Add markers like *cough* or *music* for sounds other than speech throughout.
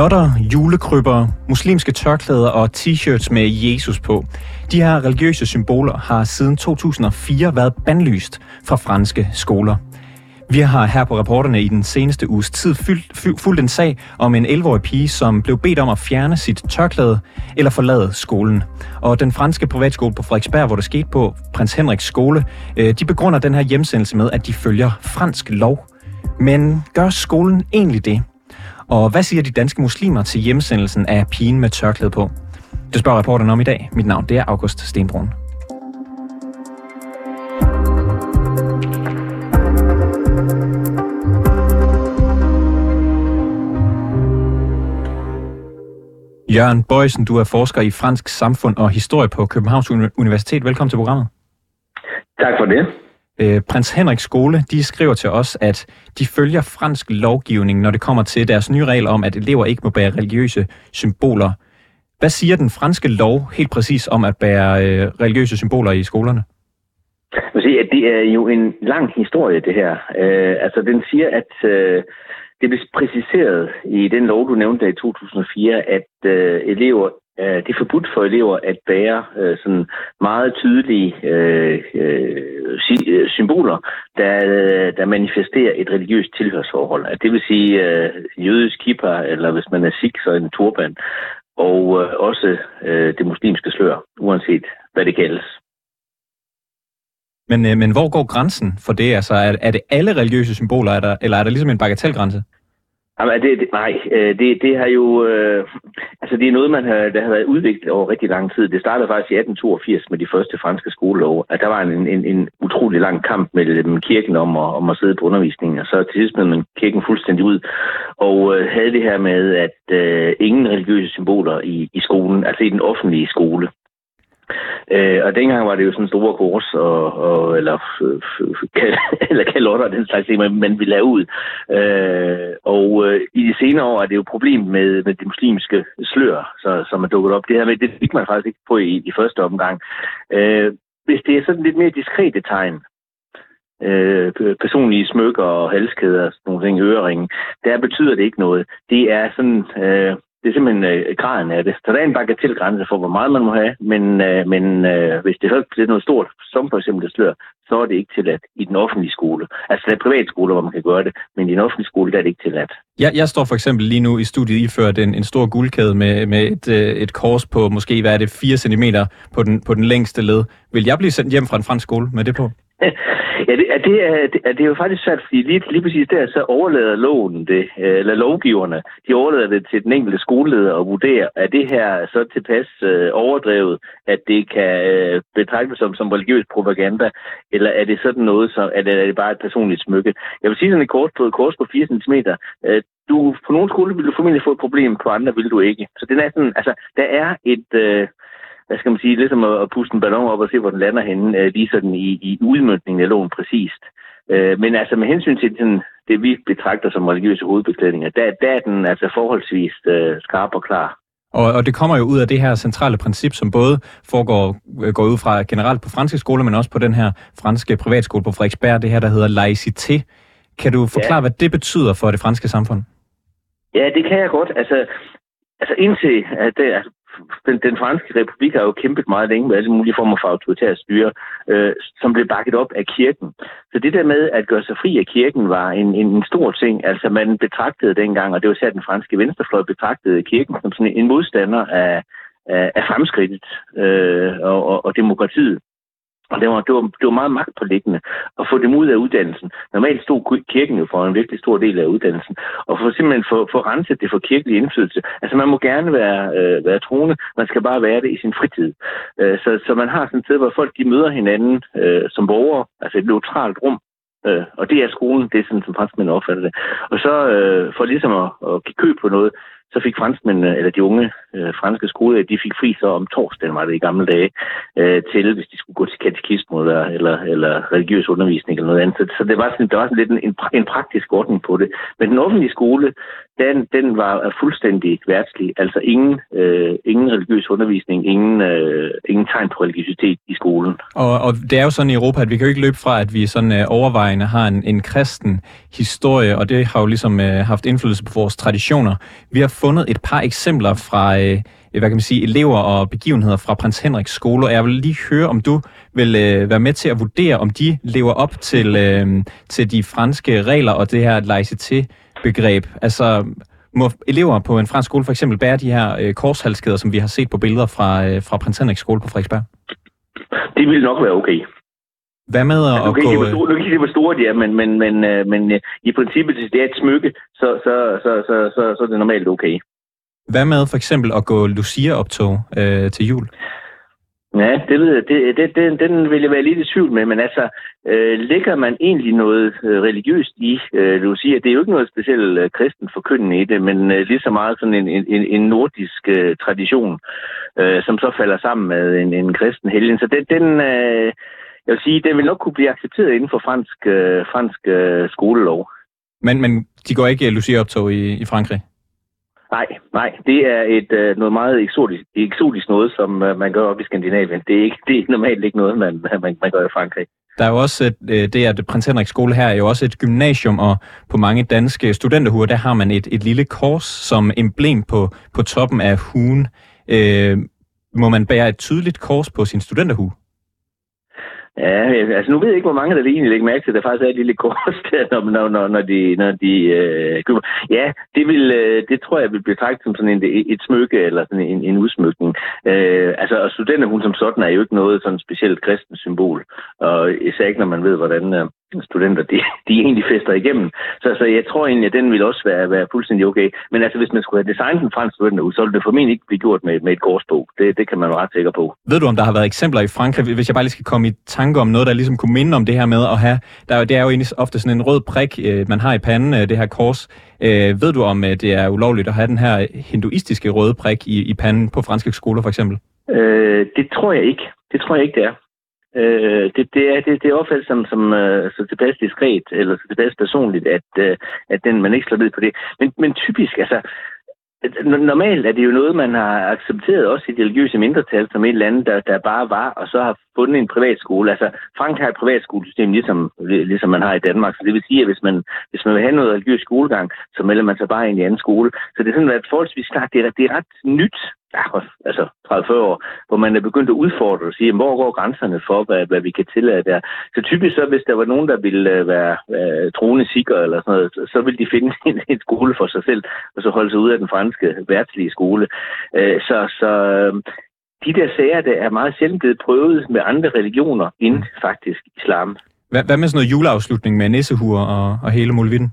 Lotter, julekrybber, muslimske tørklæder og t-shirts med Jesus på. De her religiøse symboler har siden 2004 været bandlyst fra franske skoler. Vi har her på rapporterne i den seneste uges tid fulgt en sag om en 11-årig pige, som blev bedt om at fjerne sit tørklæde eller forlade skolen. Og den franske privatskole på Frederiksberg, hvor det skete på Prins Henriks skole, øh, de begrunder den her hjemsendelse med, at de følger fransk lov. Men gør skolen egentlig det? Og hvad siger de danske muslimer til hjemsendelsen af pigen med tørklæde på? Det spørger reporteren om i dag. Mit navn det er August Stenbrun. Jørgen Bøjsen, du er forsker i fransk samfund og historie på Københavns Universitet. Velkommen til programmet. Tak for det. Øh, Prins Henriks skole, de skriver til os, at de følger fransk lovgivning, når det kommer til deres nye regel om, at elever ikke må bære religiøse symboler. Hvad siger den franske lov helt præcis om at bære øh, religiøse symboler i skolerne? Jeg vil sige, at det er jo en lang historie, det her. Øh, altså, den siger, at øh, det blev præciseret i den lov, du nævnte i 2004, at øh, elever øh, det er forbudt for elever at bære øh, sådan meget tydelige øh, øh, øh symboler, der, øh, der manifesterer et religiøst tilhørsforhold. At det vil sige øh, jødisk kipper, eller hvis man er sikh, så en turban, og øh, også øh, det muslimske slør, uanset hvad det kaldes. Men, øh, men hvor går grænsen for det? Altså, er, er det alle religiøse symboler, er der, eller er der ligesom en bagatelgrænse? Jamen, det, det, nej, øh, det, det har jo... Øh, altså, det er noget, man har, der har været udviklet over rigtig lang tid. Det startede faktisk i 1882 med de første franske skolelov. At der var en, en, en utrolig lang kamp mellem kirken om at, om at sidde på undervisningen. Og så til sidst med man kirken fuldstændig ud. Og øh, havde det her med, at øh, ingen religiøse symboler i, i skolen, altså i den offentlige skole. Øh, og dengang var det jo sådan store kors, og, og, eller, *laughs* eller kalotter den slags ting, man, man ville lave ud. Øh, og øh, i de senere år er det jo et problem med, med de muslimske slør, så, som er dukket op. Det her med, det fik man faktisk ikke på i, i første omgang. Øh, hvis det er sådan lidt mere diskrete tegn, øh, personlige smykker og halskæder og sådan nogle ting, øreringe, der betyder det ikke noget. Det er sådan, øh, det er simpelthen øh, graden af det. Så der er en bagatelgrænse for, hvor meget man må have, men, øh, men øh, hvis det er noget stort, som for eksempel det slør, så er det ikke tilladt i den offentlige skole. Altså, der er privatskoler, hvor man kan gøre det, men i den offentlige skole, der er det ikke tilladt. Jeg, jeg står for eksempel lige nu i studiet iført en, en stor guldkæde med, med et, øh, et kors på måske, hvad er det, 4 cm på den, på den længste led. Vil jeg blive sendt hjem fra en fransk skole med det på? *laughs* Ja, det, det, er, det, er, det er jo faktisk svært, fordi lige, lige præcis der, så overlader loven det, øh, eller lovgiverne, de overlader det til den enkelte skoleleder at vurdere, er det her så tilpas øh, overdrevet, at det kan øh, betragtes som, som religiøs propaganda, eller er det sådan noget, som, er, det, er det bare et personligt smykke? Jeg vil sige sådan et kort på, et kors på 4 cm, øh, du, på nogle skoler vil du formentlig få et problem, på andre vil du ikke. Så det er sådan, altså, der er et, øh, hvad skal man sige, ligesom at, at puste en ballon op og se, hvor den lander henne, øh, lige sådan i, i udmyndningen af loven præcist. Øh, men altså med hensyn til den, det, vi betragter som religiøse hovedbeklædninger, der, der er den altså forholdsvis øh, skarp og klar. Og, og det kommer jo ud af det her centrale princip, som både foregår, øh, går ud fra generelt på franske skoler, men også på den her franske privatskole på Frederiksberg, det her, der hedder laïcité. Kan du forklare, ja. hvad det betyder for det franske samfund? Ja, det kan jeg godt. Altså, altså indtil at det, altså, den, den franske republik har jo kæmpet meget længe med alle mulige former for autoritære styre, øh, som blev bakket op af kirken. Så det der med at gøre sig fri af kirken var en, en, en stor ting. Altså man betragtede dengang, og det var særligt den franske venstrefløj, betragtede kirken som sådan en modstander af, af, af fremskridtet øh, og, og, og demokratiet. Og det var, det, var, det var meget magtpålæggende at få dem ud af uddannelsen. Normalt stod kirken jo for en virkelig stor del af uddannelsen. Og for simpelthen få, få renset det for kirkelig indflydelse. Altså man må gerne være, øh, være troende, man skal bare være det i sin fritid. Øh, så, så man har sådan et sted, hvor folk de møder hinanden øh, som borgere, altså et neutralt rum, Øh, og det er skolen, det er sådan, som franskmændene opfatter det. Og så øh, for ligesom at, at give køb på noget, så fik franskmændene, eller de unge øh, franske skoler, de fik fri så om torsdagen, var det i gamle dage, øh, til hvis de skulle gå til katekisme eller, eller, eller religiøs undervisning eller noget andet. Så det var sådan, der var sådan lidt en, en praktisk ordning på det. Men den offentlige skole, den, den var fuldstændig værtslig. Altså ingen, øh, ingen religiøs undervisning, ingen, øh, ingen tegn på religiøsitet i skolen. Og, og det er jo sådan i Europa, at vi kan jo ikke løbe fra, at vi sådan øh, overvejende har en, en kristen historie, og det har jo ligesom øh, haft indflydelse på vores traditioner. Vi har fundet et par eksempler fra, øh, øh, hvad kan man sige, elever og begivenheder fra Prins Henriks skole, og jeg vil lige høre, om du vil øh, være med til at vurdere, om de lever op til, øh, til de franske regler og det her laicité-begreb. Altså, må elever på en fransk skole for eksempel bære de her øh, korshalskæder, som vi har set på billeder fra, øh, fra Prins Henriks skole på Frederiksberg? Det vil nok være okay. Hvad med at, altså, okay, gå... Det var store, nu kan ikke se, hvor store de er, men, men, men, øh, men øh, i princippet, hvis det er et smykke, så, så, så, så, så, så er det normalt okay. Hvad med for eksempel at gå Lucia-optog øh, til jul? Ja, det ved jeg. Det, det, det, den vil jeg være lidt i tvivl med, men altså, øh, lægger man egentlig noget øh, religiøst i øh, Lucia? Det er jo ikke noget specielt øh, kristen forkyndende i det, men øh, lige så meget sådan en, en, en nordisk øh, tradition, øh, som så falder sammen med en, en kristen helgen. Så den, den øh, jeg vil sige, den vil nok kunne blive accepteret inden for fransk, øh, fransk øh, skolelov. Men, men de går ikke Lucia-optog i, i Frankrig? Nej, nej. Det er et øh, noget meget eksotisk, eksotisk noget, som øh, man gør op i Skandinavien. Det er, ikke, *laughs* det er normalt ikke noget, man, man, man gør i Frankrig. Der er jo også et, øh, det, at Prins Henrik skole her er jo også et gymnasium, og på mange danske studenterhuer, der har man et, et lille kors som emblem på, på toppen af huen. Øh, må man bære et tydeligt kors på sin studenterhue? Ja, altså nu ved jeg ikke, hvor mange der egentlig lægger mærke til, at der faktisk er et lille kors *laughs* der, når, når, når, når de, når de øh, køber. Ja, det, vil, øh, det tror jeg vil blive betragte som sådan en, et smykke eller sådan en, en udsmykning. Øh, altså, og studenterhund som sådan er jo ikke noget sådan specielt kristen symbol, og især ikke, når man ved, hvordan, øh, studenter, de, de egentlig fester igennem. Så, så jeg tror egentlig, at den vil også være, være fuldstændig okay. Men altså, hvis man skulle have designet en fransk studenter så ville det formentlig ikke blive gjort med, med et korsbog. Det, det kan man være ret sikker på. Ved du, om der har været eksempler i Frankrig, hvis jeg bare lige skal komme i tanke om noget, der ligesom kunne minde om det her med at have, der, det er jo ofte sådan en rød prik, øh, man har i panden, øh, det her kors. Øh, ved du, om det er ulovligt at have den her hinduistiske røde prik i, i panden på franske skoler for eksempel? Øh, det tror jeg ikke. Det tror jeg ikke, det er. Øh, det, det, er, det, det er opfattet som, som øh, så tilpas diskret, eller så tilpas personligt, at, øh, at den, man ikke slår ned på det. Men, men typisk, altså, normalt er det jo noget, man har accepteret også i det religiøse mindretal, som et eller andet, der, der bare var, og så har fundet en privatskole. Altså, Frankrig har et privatskolesystem, ligesom, ligesom man har i Danmark. Så det vil sige, at hvis man, hvis man vil have noget religiøs skolegang, så melder man sig bare ind i anden skole. Så det er sådan, at forholdsvis klart, det er, det er ret nyt ja, altså 30-40 år, hvor man er begyndt at udfordre og sige, hvor går grænserne for, hvad, hvad vi kan tillade der. Så typisk så, hvis der var nogen, der ville øh, være uh, troende sikker eller sådan noget, så, så ville de finde *laughs* en, en skole for sig selv, og så holde sig ud af den franske værtslige skole. Uh, så, så uh, de der sager, der er meget sjældent blevet prøvet med andre religioner end faktisk islam. Hvad, hvad med sådan noget juleafslutning med nissehuer og, og hele muligheden?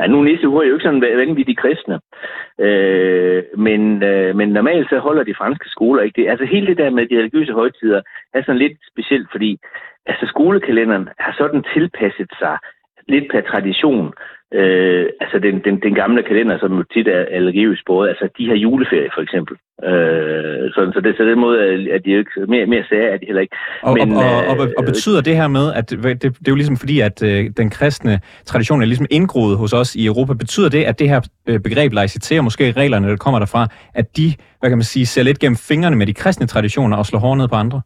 Ja, nu nissehuer er jo ikke sådan vanvittigt kristne. Øh, men, øh, men normalt så holder de franske skoler ikke det. Altså hele det der med de religiøse højtider er sådan lidt specielt, fordi altså skolekalenderen har sådan tilpasset sig lidt per tradition øh, altså den, den, den gamle kalender, som tit er religiøs både, altså de her juleferie for eksempel. Øh, sådan, så, det, så den måde at de jo ikke, mere, mere sager er de heller ikke. Og, Men, og, og, og, og betyder det her med, at det, det, det er jo ligesom fordi, at øh, den kristne tradition er ligesom indgroet hos os i Europa, betyder det, at det her øh, begreb laiciterer måske reglerne, der kommer derfra, at de, hvad kan man sige, ser lidt gennem fingrene med de kristne traditioner og slår hårdt ned på andre?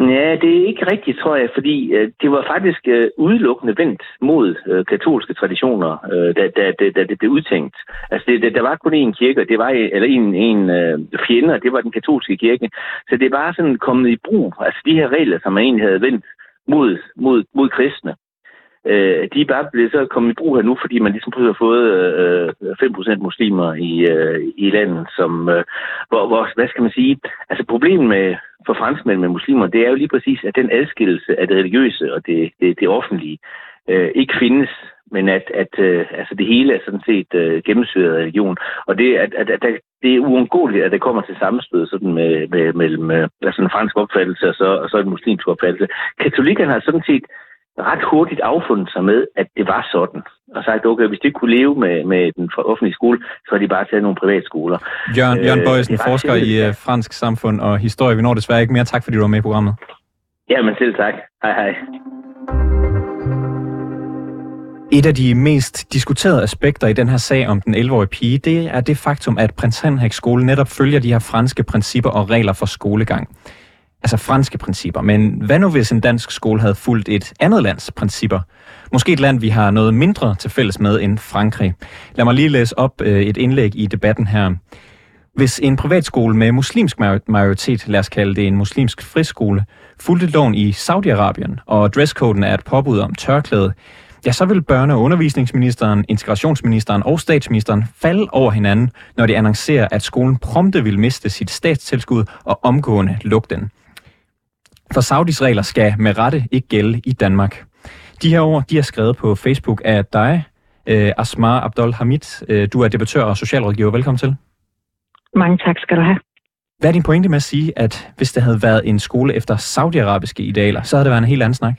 Ja, det er ikke rigtigt, tror jeg, fordi øh, det var faktisk øh, udelukkende vendt mod øh, katolske traditioner, øh, da, da, da, da det blev udtænkt. Altså, det, det, der var kun én kirke, det var eller en, en øh, fjende, og det var den katolske kirke. Så det var sådan kommet i brug, altså de her regler, som man egentlig havde vendt mod, mod, mod kristne øh, de er bare blevet så kommet i brug her nu, fordi man ligesom har fået øh, 5% muslimer i, øh, i landet, som, øh, hvor, hvor, hvad skal man sige, altså problemet med, for franskmænd med muslimer, det er jo lige præcis, at den adskillelse af det religiøse og det, det, det offentlige øh, ikke findes, men at, at øh, altså det hele er sådan set øh, gennemsyret af religion. Og det, at, at, at, at det er uundgåeligt, at det kommer til sammenstød sådan med, med, mellem øh, altså en fransk opfattelse og så, og så en muslimsk opfattelse. Katolikkerne har sådan set ret hurtigt affundet sig med, at det var sådan. Og sagt, okay, hvis de kunne leve med, med den offentlige skole, så har de bare taget nogle skoler. Jørgen, Jørgen øh, Bøjsen, forsker i. Øh, fransk samfund og historie. Vi når desværre ikke mere. Tak, fordi du var med i programmet. Jamen selv tak. Hej hej. Et af de mest diskuterede aspekter i den her sag om den 11-årige pige, det er det faktum, at prins Henrik skole netop følger de her franske principper og regler for skolegang altså franske principper. Men hvad nu hvis en dansk skole havde fulgt et andet lands principper? Måske et land, vi har noget mindre til fælles med end Frankrig. Lad mig lige læse op øh, et indlæg i debatten her. Hvis en privatskole med muslimsk majoritet, lad os kalde det en muslimsk friskole, fulgte loven i Saudi-Arabien, og dresscoden er et påbud om tørklæde, ja, så vil børne- og undervisningsministeren, integrationsministeren og statsministeren falde over hinanden, når de annoncerer, at skolen prompte vil miste sit statstilskud og omgående lukke den. For Saudis regler skal med rette ikke gælde i Danmark. De her ord, de er skrevet på Facebook af dig, øh, Asmar Abdul Hamid. Øh, du er debattør og socialrådgiver. Velkommen til. Mange tak skal du have. Hvad er din pointe med at sige, at hvis det havde været en skole efter saudiarabiske idealer, så havde det været en helt anden snak?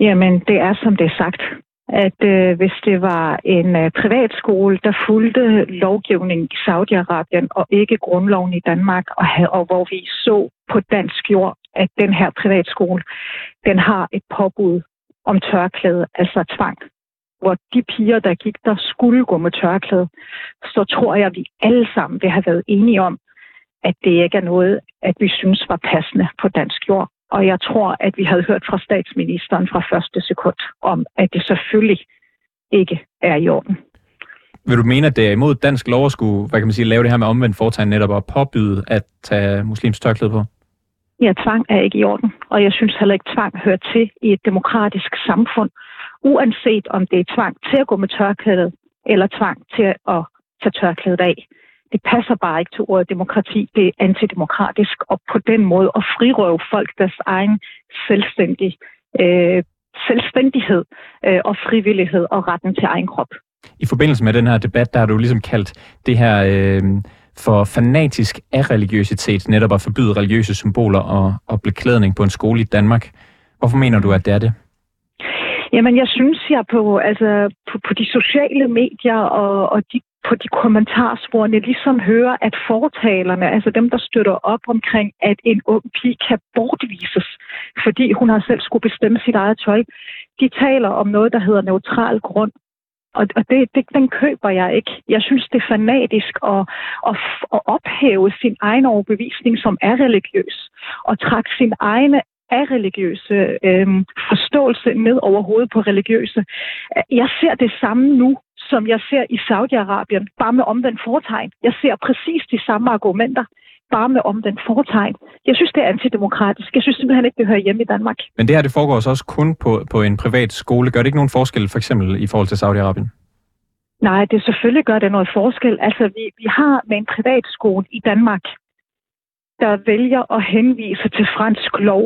Jamen, det er som det er sagt, at øh, hvis det var en øh, privatskole, der fulgte lovgivningen i Saudi-Arabien og ikke grundloven i Danmark, og, og hvor vi så på dansk jord, at den her privatskole, den har et påbud om tørklæde, altså tvang, hvor de piger, der gik der, skulle gå med tørklæde, så tror jeg, at vi alle sammen vil have været enige om, at det ikke er noget, at vi synes var passende på dansk jord. Og jeg tror, at vi havde hørt fra statsministeren fra første sekund om, at det selvfølgelig ikke er i orden. Vil du mene, at det er imod dansk lov at skulle hvad kan man sige, lave det her med omvendt foretegn netop og påbyde at tage muslims tørklæde på? Ja, tvang er ikke i orden, og jeg synes heller ikke, tvang hører til i et demokratisk samfund, uanset om det er tvang til at gå med tørklædet, eller tvang til at tage tørklædet af det passer bare ikke til ordet demokrati. Det er antidemokratisk, og på den måde at frirøve folk deres egen selvstændig, øh, selvstændighed øh, og frivillighed og retten til egen krop. I forbindelse med den her debat, der har du ligesom kaldt det her øh, for fanatisk af religiøsitet, netop at forbyde religiøse symboler og, og beklædning på en skole i Danmark. Hvorfor mener du, at det er det? Jamen, jeg synes, jeg på, altså, på, på de sociale medier og, og de på de kommentarsporene ligesom hører, at fortalerne, altså dem, der støtter op omkring, at en ung pige kan bortvises, fordi hun har selv skulle bestemme sit eget tøj, de taler om noget, der hedder neutral grund. Og, det, det, den køber jeg ikke. Jeg synes, det er fanatisk at, at, at ophæve sin egen overbevisning, som er religiøs, og trække sin egne af religiøse øh, forståelse ned over hovedet på religiøse. Jeg ser det samme nu som jeg ser i Saudi-Arabien, bare med omvendt foretegn. Jeg ser præcis de samme argumenter, bare med omvendt foretegn. Jeg synes, det er antidemokratisk. Jeg synes simpelthen ikke, det hører hjemme i Danmark. Men det her, det foregår også kun på, på en privat skole. Gør det ikke nogen forskel, for eksempel i forhold til Saudi-Arabien? Nej, det selvfølgelig gør det noget forskel. Altså, vi, vi har med en privat skole i Danmark, der vælger at henvise til fransk lov,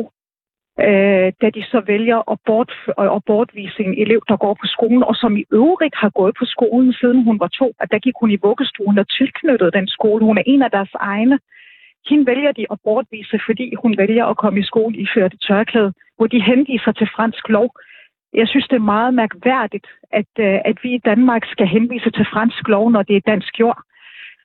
øh, da de så vælger at, bort, at bortvise en elev, der går på skolen, og som i øvrigt har gået på skolen, siden hun var to, at der gik hun i vuggestuen og tilknyttet den skole. Hun er en af deres egne. Hende vælger de at bortvise, fordi hun vælger at komme i skole i førte tørklæde, hvor de henviser til fransk lov. Jeg synes, det er meget mærkværdigt, at, øh, at vi i Danmark skal henvise til fransk lov, når det er dansk jord.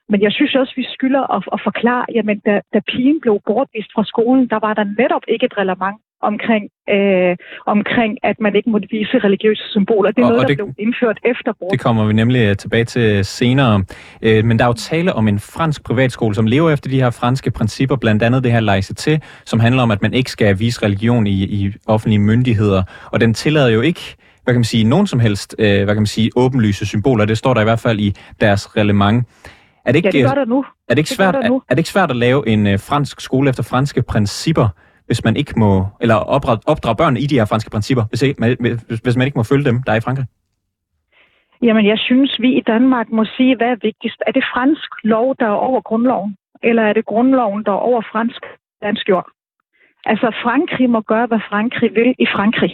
Men jeg synes også, vi skylder at, at forklare, jamen da, da pigen blev bortvist fra skolen, der var der netop ikke et relevant omkring, øh, omkring, at man ikke måtte vise religiøse symboler. Det er og, noget, og det, der blev indført efter brug. Det kommer vi nemlig øh, tilbage til senere. Øh, men der er jo tale om en fransk privatskole, som lever efter de her franske principper, blandt andet det her laicité, som handler om, at man ikke skal vise religion i, i offentlige myndigheder. Og den tillader jo ikke hvad kan man sige, nogen som helst, øh, hvad kan man sige, åbenlyse symboler. Det står der i hvert fald i deres reglement. Er det ikke, ja, det gør der nu. Er det ikke, svært, det er, er det ikke svært at lave en øh, fransk skole efter franske principper, hvis man ikke må, eller opdrage børn i de her franske principper, hvis, ikke, hvis man ikke må følge dem, der er i Frankrig? Jamen, jeg synes, vi i Danmark må sige, hvad er vigtigst. Er det fransk lov, der er over grundloven? Eller er det grundloven, der er over fransk dansk jord? Altså, Frankrig må gøre, hvad Frankrig vil i Frankrig.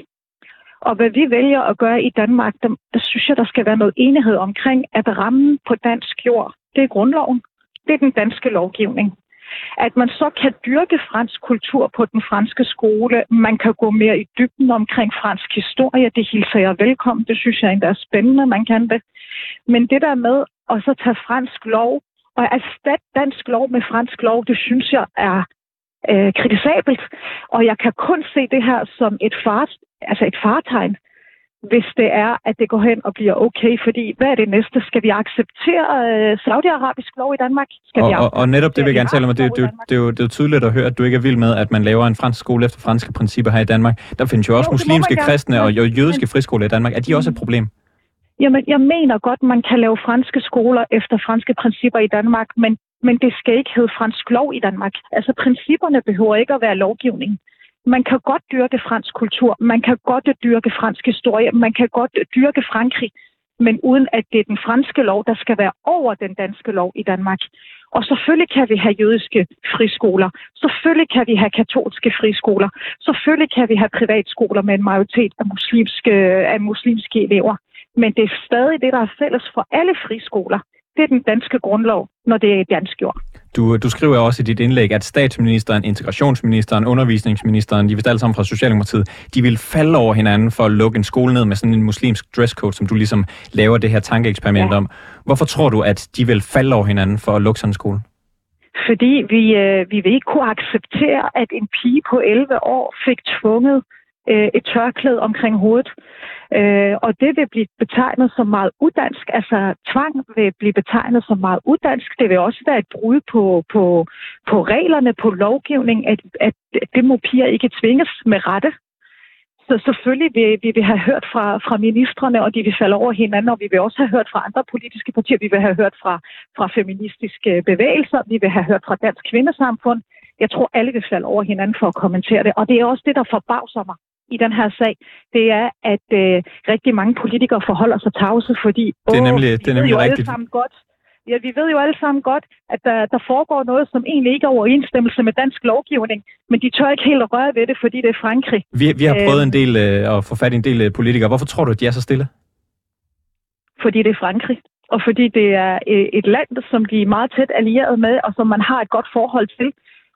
Og hvad vi vælger at gøre i Danmark, der, der synes jeg, der skal være noget enighed omkring, at rammen på dansk jord, det er grundloven. Det er den danske lovgivning. At man så kan dyrke fransk kultur på den franske skole, man kan gå mere i dybden omkring fransk historie, det hilser jeg velkommen, det synes jeg endda er spændende, man kan det. Men det der med at så tage fransk lov og erstatte dansk lov med fransk lov, det synes jeg er øh, kritisabelt. Og jeg kan kun se det her som et, far, altså et fartegn hvis det er, at det går hen og bliver okay. Fordi hvad er det næste? Skal vi acceptere øh, Saudi-Arabisk lov i Danmark? Skal og, vi og, og netop det vil jeg gerne tale om, det, det, det, det, er jo, det er jo tydeligt at høre, at du ikke er vild med, at man laver en fransk skole efter franske principper her i Danmark. Der findes jo også jo, muslimske, kristne og jødiske friskoler i Danmark. Er de også et problem? Jamen, jeg mener godt, man kan lave franske skoler efter franske principper i Danmark, men, men det skal ikke hedde fransk lov i Danmark. Altså, principperne behøver ikke at være lovgivning. Man kan godt dyrke fransk kultur, man kan godt dyrke fransk historie, man kan godt dyrke Frankrig, men uden at det er den franske lov, der skal være over den danske lov i Danmark. Og selvfølgelig kan vi have jødiske friskoler. Selvfølgelig kan vi have katolske friskoler. Selvfølgelig kan vi have privatskoler med en majoritet af muslimske, af muslimske elever. Men det er stadig det, der er fælles for alle friskoler. Det er den danske grundlov, når det er dansk jord. Du, du skriver også i dit indlæg, at statsministeren, integrationsministeren, undervisningsministeren, de vil alle sammen fra Socialdemokratiet, de vil falde over hinanden for at lukke en skole ned med sådan en muslimsk dresscode, som du ligesom laver det her tankeeksperiment ja. om. Hvorfor tror du, at de vil falde over hinanden for at lukke sådan en skole? Fordi vi, øh, vi vil ikke kunne acceptere, at en pige på 11 år fik tvunget øh, et tørklæde omkring hovedet. Øh, og det vil blive betegnet som meget udansk. Altså tvang vil blive betegnet som meget udansk. Det vil også være et brud på, på, på reglerne, på lovgivning, at, at det må piger ikke tvinges med rette. Så selvfølgelig vil vi vil have hørt fra, fra ministerne, og de vil falde over hinanden, og vi vil også have hørt fra andre politiske partier. Vi vil have hørt fra, fra feministiske bevægelser. Vi vil have hørt fra Dansk Kvindesamfund. Jeg tror, alle vil falde over hinanden for at kommentere det. Og det er også det, der forbavser mig i den her sag, det er, at øh, rigtig mange politikere forholder sig tavse, fordi det er nemlig, åh, det er nemlig jo rigtigt. sammen godt, ja, vi ved jo alle sammen godt, at der, der foregår noget, som egentlig ikke er overensstemmelse med dansk lovgivning, men de tør ikke helt at røre ved det, fordi det er Frankrig. Vi, vi har prøvet en del øh, at få fat i en del øh, politikere. Hvorfor tror du, at de er så stille? Fordi det er Frankrig og fordi det er øh, et land, som de er meget tæt allieret med, og som man har et godt forhold til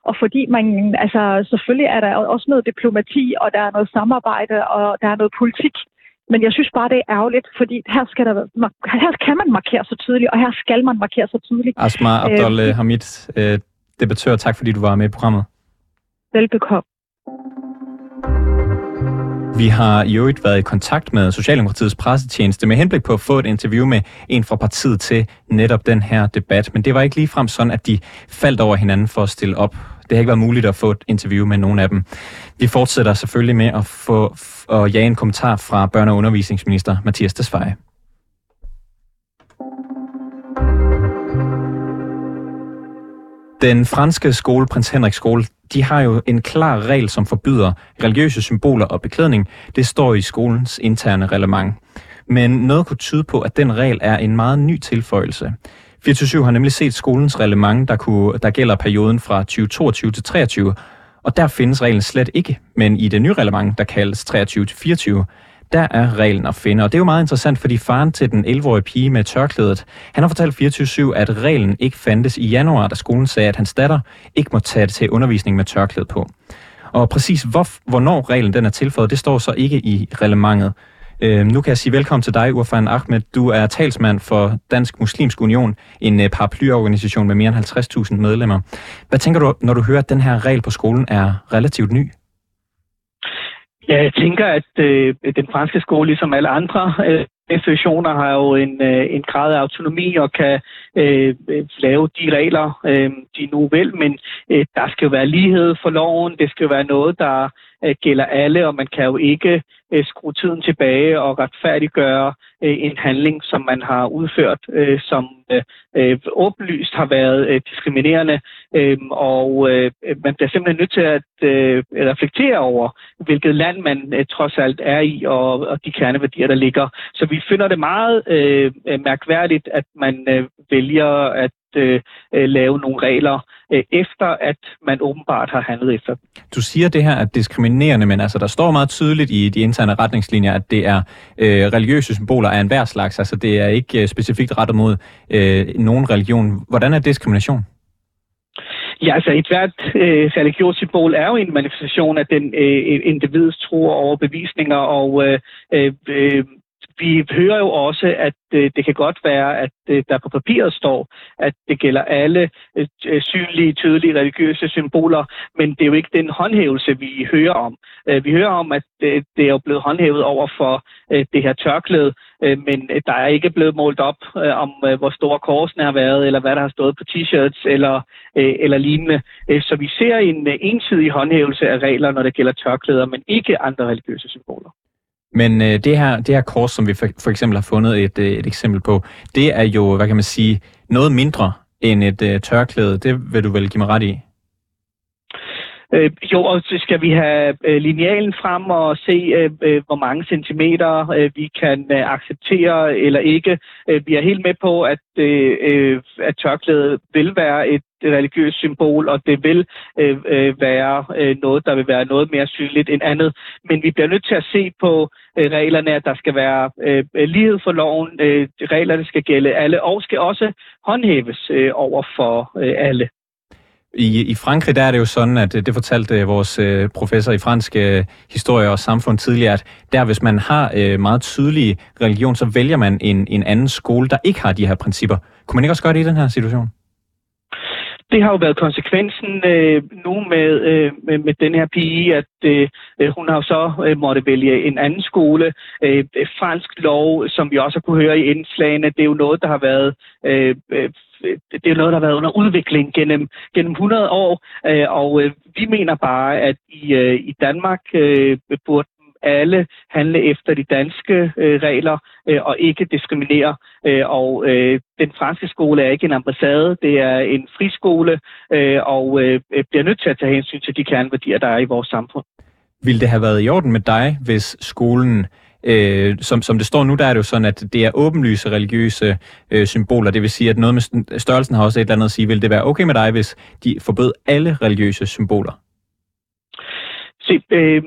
og fordi man, altså selvfølgelig er der også noget diplomati, og der er noget samarbejde, og der er noget politik. Men jeg synes bare, det er ærgerligt, fordi her, skal der, her kan man markere så tydeligt, og her skal man markere så tydeligt. Asma Abdul øh, Hamid, øh, debattør, tak fordi du var med i programmet. Velbekomme. Vi har i øvrigt været i kontakt med Socialdemokratiets pressetjeneste med henblik på at få et interview med en fra partiet til netop den her debat. Men det var ikke ligefrem sådan, at de faldt over hinanden for at stille op. Det har ikke været muligt at få et interview med nogen af dem. Vi fortsætter selvfølgelig med at få at jage en kommentar fra børne- og undervisningsminister Mathias Desfaye. Den franske skole, Prins Henrik skole, de har jo en klar regel, som forbyder religiøse symboler og beklædning. Det står i skolens interne reglement. Men noget kunne tyde på, at den regel er en meget ny tilføjelse. 24 har nemlig set skolens reglement, der, kunne, der gælder perioden fra 2022 til 23, og der findes reglen slet ikke. Men i det nye reglement, der kaldes 23 til 24, der er reglen at finde. Og det er jo meget interessant, fordi faren til den 11-årige pige med tørklædet, han har fortalt 24 at reglen ikke fandtes i januar, da skolen sagde, at hans datter ikke må tage det til undervisning med tørklæde på. Og præcis hvor, hvornår reglen den er tilføjet, det står så ikke i reglementet. Øh, nu kan jeg sige velkommen til dig, Urfan Ahmed. Du er talsmand for Dansk Muslimsk Union, en øh, paraplyorganisation med mere end 50.000 medlemmer. Hvad tænker du, når du hører, at den her regel på skolen er relativt ny? Ja, jeg tænker, at øh, den franske skole, ligesom alle andre øh, institutioner, har jo en, øh, en grad af autonomi og kan øh, øh, lave de regler, øh, de nu vil, men øh, der skal jo være lighed for loven, det skal jo være noget, der øh, gælder alle, og man kan jo ikke øh, skrue tiden tilbage og retfærdiggøre øh, en handling, som man har udført, øh, som øh, øh, åbenlyst har været øh, diskriminerende, øh, og øh, man bliver simpelthen nødt til at øh, reflektere over, hvilket land man øh, trods alt er i, og, og de kerneværdier, der ligger. Så vi finder det meget øh, mærkværdigt, at man øh, vælger at øh, øh, lave nogle regler, øh, efter at man åbenbart har handlet efter Du siger det her er diskriminerende, men altså der står meget tydeligt i de interne retningslinjer, at det er øh, religiøse symboler af enhver slags, altså det er ikke øh, specifikt rettet mod øh, nogen religion. Hvordan er diskrimination? Ja, altså et hvert øh, religiøst symbol er jo en manifestation af den øh, individs tro og overbevisninger, og øh, øh, vi hører jo også, at øh, det kan godt være, at øh, der på papiret står, at det gælder alle øh, synlige, tydelige religiøse symboler, men det er jo ikke den håndhævelse, vi hører om. Øh, vi hører om, at øh, det er jo blevet håndhævet over for øh, det her tørklæde, øh, men øh, der er ikke blevet målt op øh, om, øh, hvor store korsene har været, eller hvad der har stået på t-shirts, eller, øh, eller lignende. Øh, så vi ser en øh, ensidig håndhævelse af regler, når det gælder tørklæder, men ikke andre religiøse symboler. Men øh, det, her, det her kors, som vi for, for eksempel har fundet et, øh, et eksempel på, det er jo, hvad kan man sige, noget mindre end et øh, tørklæde. Det vil du vel give mig ret i? Øh, jo, og så skal vi have øh, linealen frem og se, øh, øh, hvor mange centimeter øh, vi kan øh, acceptere eller ikke. Øh, vi er helt med på, at, øh, øh at tørklædet vil være et religiøst symbol, og det vil øh, øh, være øh, noget, der vil være noget mere synligt end andet. Men vi bliver nødt til at se på øh, reglerne, at der skal være øh, lighed for loven. Øh, reglerne skal gælde alle, og skal også håndhæves øh, over for øh, alle. I, I Frankrig der er det jo sådan, at øh, det fortalte øh, vores øh, professor i fransk øh, historie og samfund tidligere, at der hvis man har øh, meget tydelig religion, så vælger man en, en anden skole, der ikke har de her principper. Kunne man ikke også gøre det i den her situation? det har jo været konsekvensen øh, nu med, øh, med, med den her pige, at øh, hun har jo så øh, måtte vælge en anden skole. Øh, fransk lov, som vi også har kunne høre i indslagene, det er jo noget, der har været øh, øh Øh, det er noget, der har været under udvikling gennem, gennem 100 år, øh, og øh, vi mener bare, at i, øh, i Danmark øh, burde alle handle efter de danske øh, regler øh, og ikke diskriminere. Øh, og øh, den franske skole er ikke en ambassade, det er en friskole, øh, og øh, øh bliver nødt til at tage hensyn til de kerneværdier, der er i vores samfund. Vil det have været i orden med dig, hvis skolen Øh, som, som det står nu, der er det jo sådan, at det er åbenlyse religiøse øh, symboler. Det vil sige, at noget med størrelsen har også et eller andet at sige. Vil det være okay med dig, hvis de forbød alle religiøse symboler? Se, øh,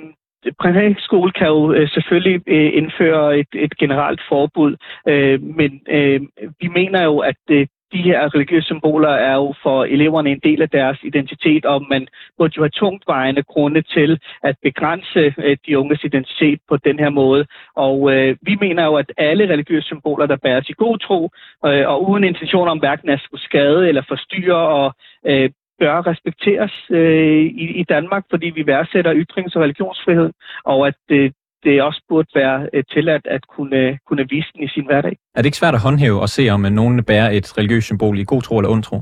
privatskole kan jo øh, selvfølgelig øh, indføre et, et generelt forbud, øh, men øh, vi mener jo, at øh, de her religiøse symboler er jo for eleverne en del af deres identitet, og man burde jo have tungtvejende grunde til at begrænse øh, de unges identitet på den her måde. Og øh, vi mener jo, at alle religiøse symboler, der bæres i god tro, øh, og uden intention om hverken at skulle skade eller forstyrre og øh, bør respekteres øh, i, i Danmark, fordi vi værdsætter ytrings- og religionsfrihed, og at øh, det også burde være øh, tilladt at kunne, øh, kunne vise den i sin hverdag. Er det ikke svært at håndhæve og se, om øh, nogen bærer et religiøst symbol i god tro eller ond tro?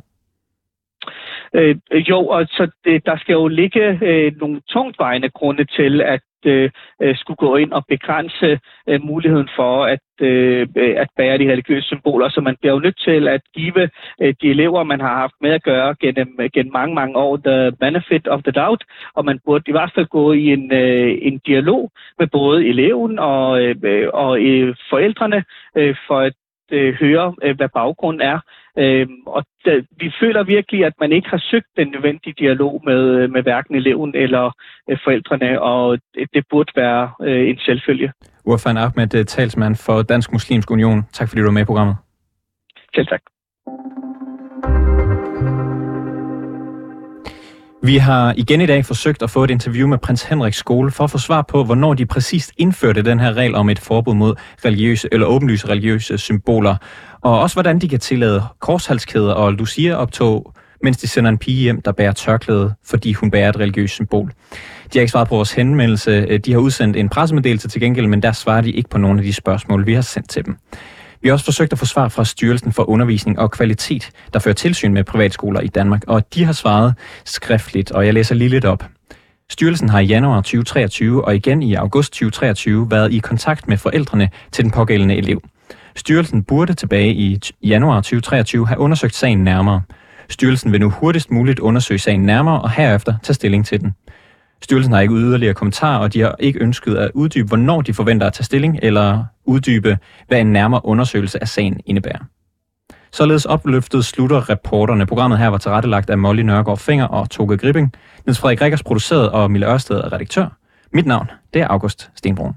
Øh, jo, og så det, der skal jo ligge øh, nogle tungtvejende grunde til, at øh, øh, skulle gå ind og begrænse øh, muligheden for at, øh, at bære de religiøse symboler. Så man bliver jo nødt til at give øh, de elever, man har haft med at gøre gennem, gennem mange, mange år, the benefit of the doubt, og man burde i hvert fald gå i en, øh, en dialog med både eleven og, øh, og øh, forældrene øh, for at øh, høre, øh, hvad baggrunden er. Øh, og da, vi føler virkelig, at man ikke har søgt den nødvendige dialog med, med hverken eleven eller øh, forældrene, og det, det burde være øh, en selvfølge. Urfan Ahmed, øh, talsmand for Dansk Muslimsk Union. Tak fordi du var med i programmet. Selv tak. Vi har igen i dag forsøgt at få et interview med prins Henriks skole for at få svar på, hvornår de præcist indførte den her regel om et forbud mod religiøse eller åbenlyse religiøse symboler, og også hvordan de kan tillade korshalskæder og Lucia-optog, mens de sender en pige hjem, der bærer tørklæde, fordi hun bærer et religiøst symbol. De har ikke svaret på vores henvendelse. De har udsendt en pressemeddelelse til gengæld, men der svarer de ikke på nogle af de spørgsmål, vi har sendt til dem. Vi har også forsøgt at få svar fra Styrelsen for Undervisning og Kvalitet, der fører tilsyn med privatskoler i Danmark, og de har svaret skriftligt, og jeg læser lige lidt op. Styrelsen har i januar 2023 og igen i august 2023 været i kontakt med forældrene til den pågældende elev. Styrelsen burde tilbage i januar 2023 have undersøgt sagen nærmere. Styrelsen vil nu hurtigst muligt undersøge sagen nærmere og herefter tage stilling til den. Styrelsen har ikke yderligere kommentarer, og de har ikke ønsket at uddybe, hvornår de forventer at tage stilling, eller uddybe, hvad en nærmere undersøgelse af sagen indebærer. Således opløftet slutter reporterne. Programmet her var tilrettelagt af Molly Nørgaard Finger og Toge Gripping. Niels Frederik Rikkers produceret og Mille Ørsted er redaktør. Mit navn, det er August Stenbrun.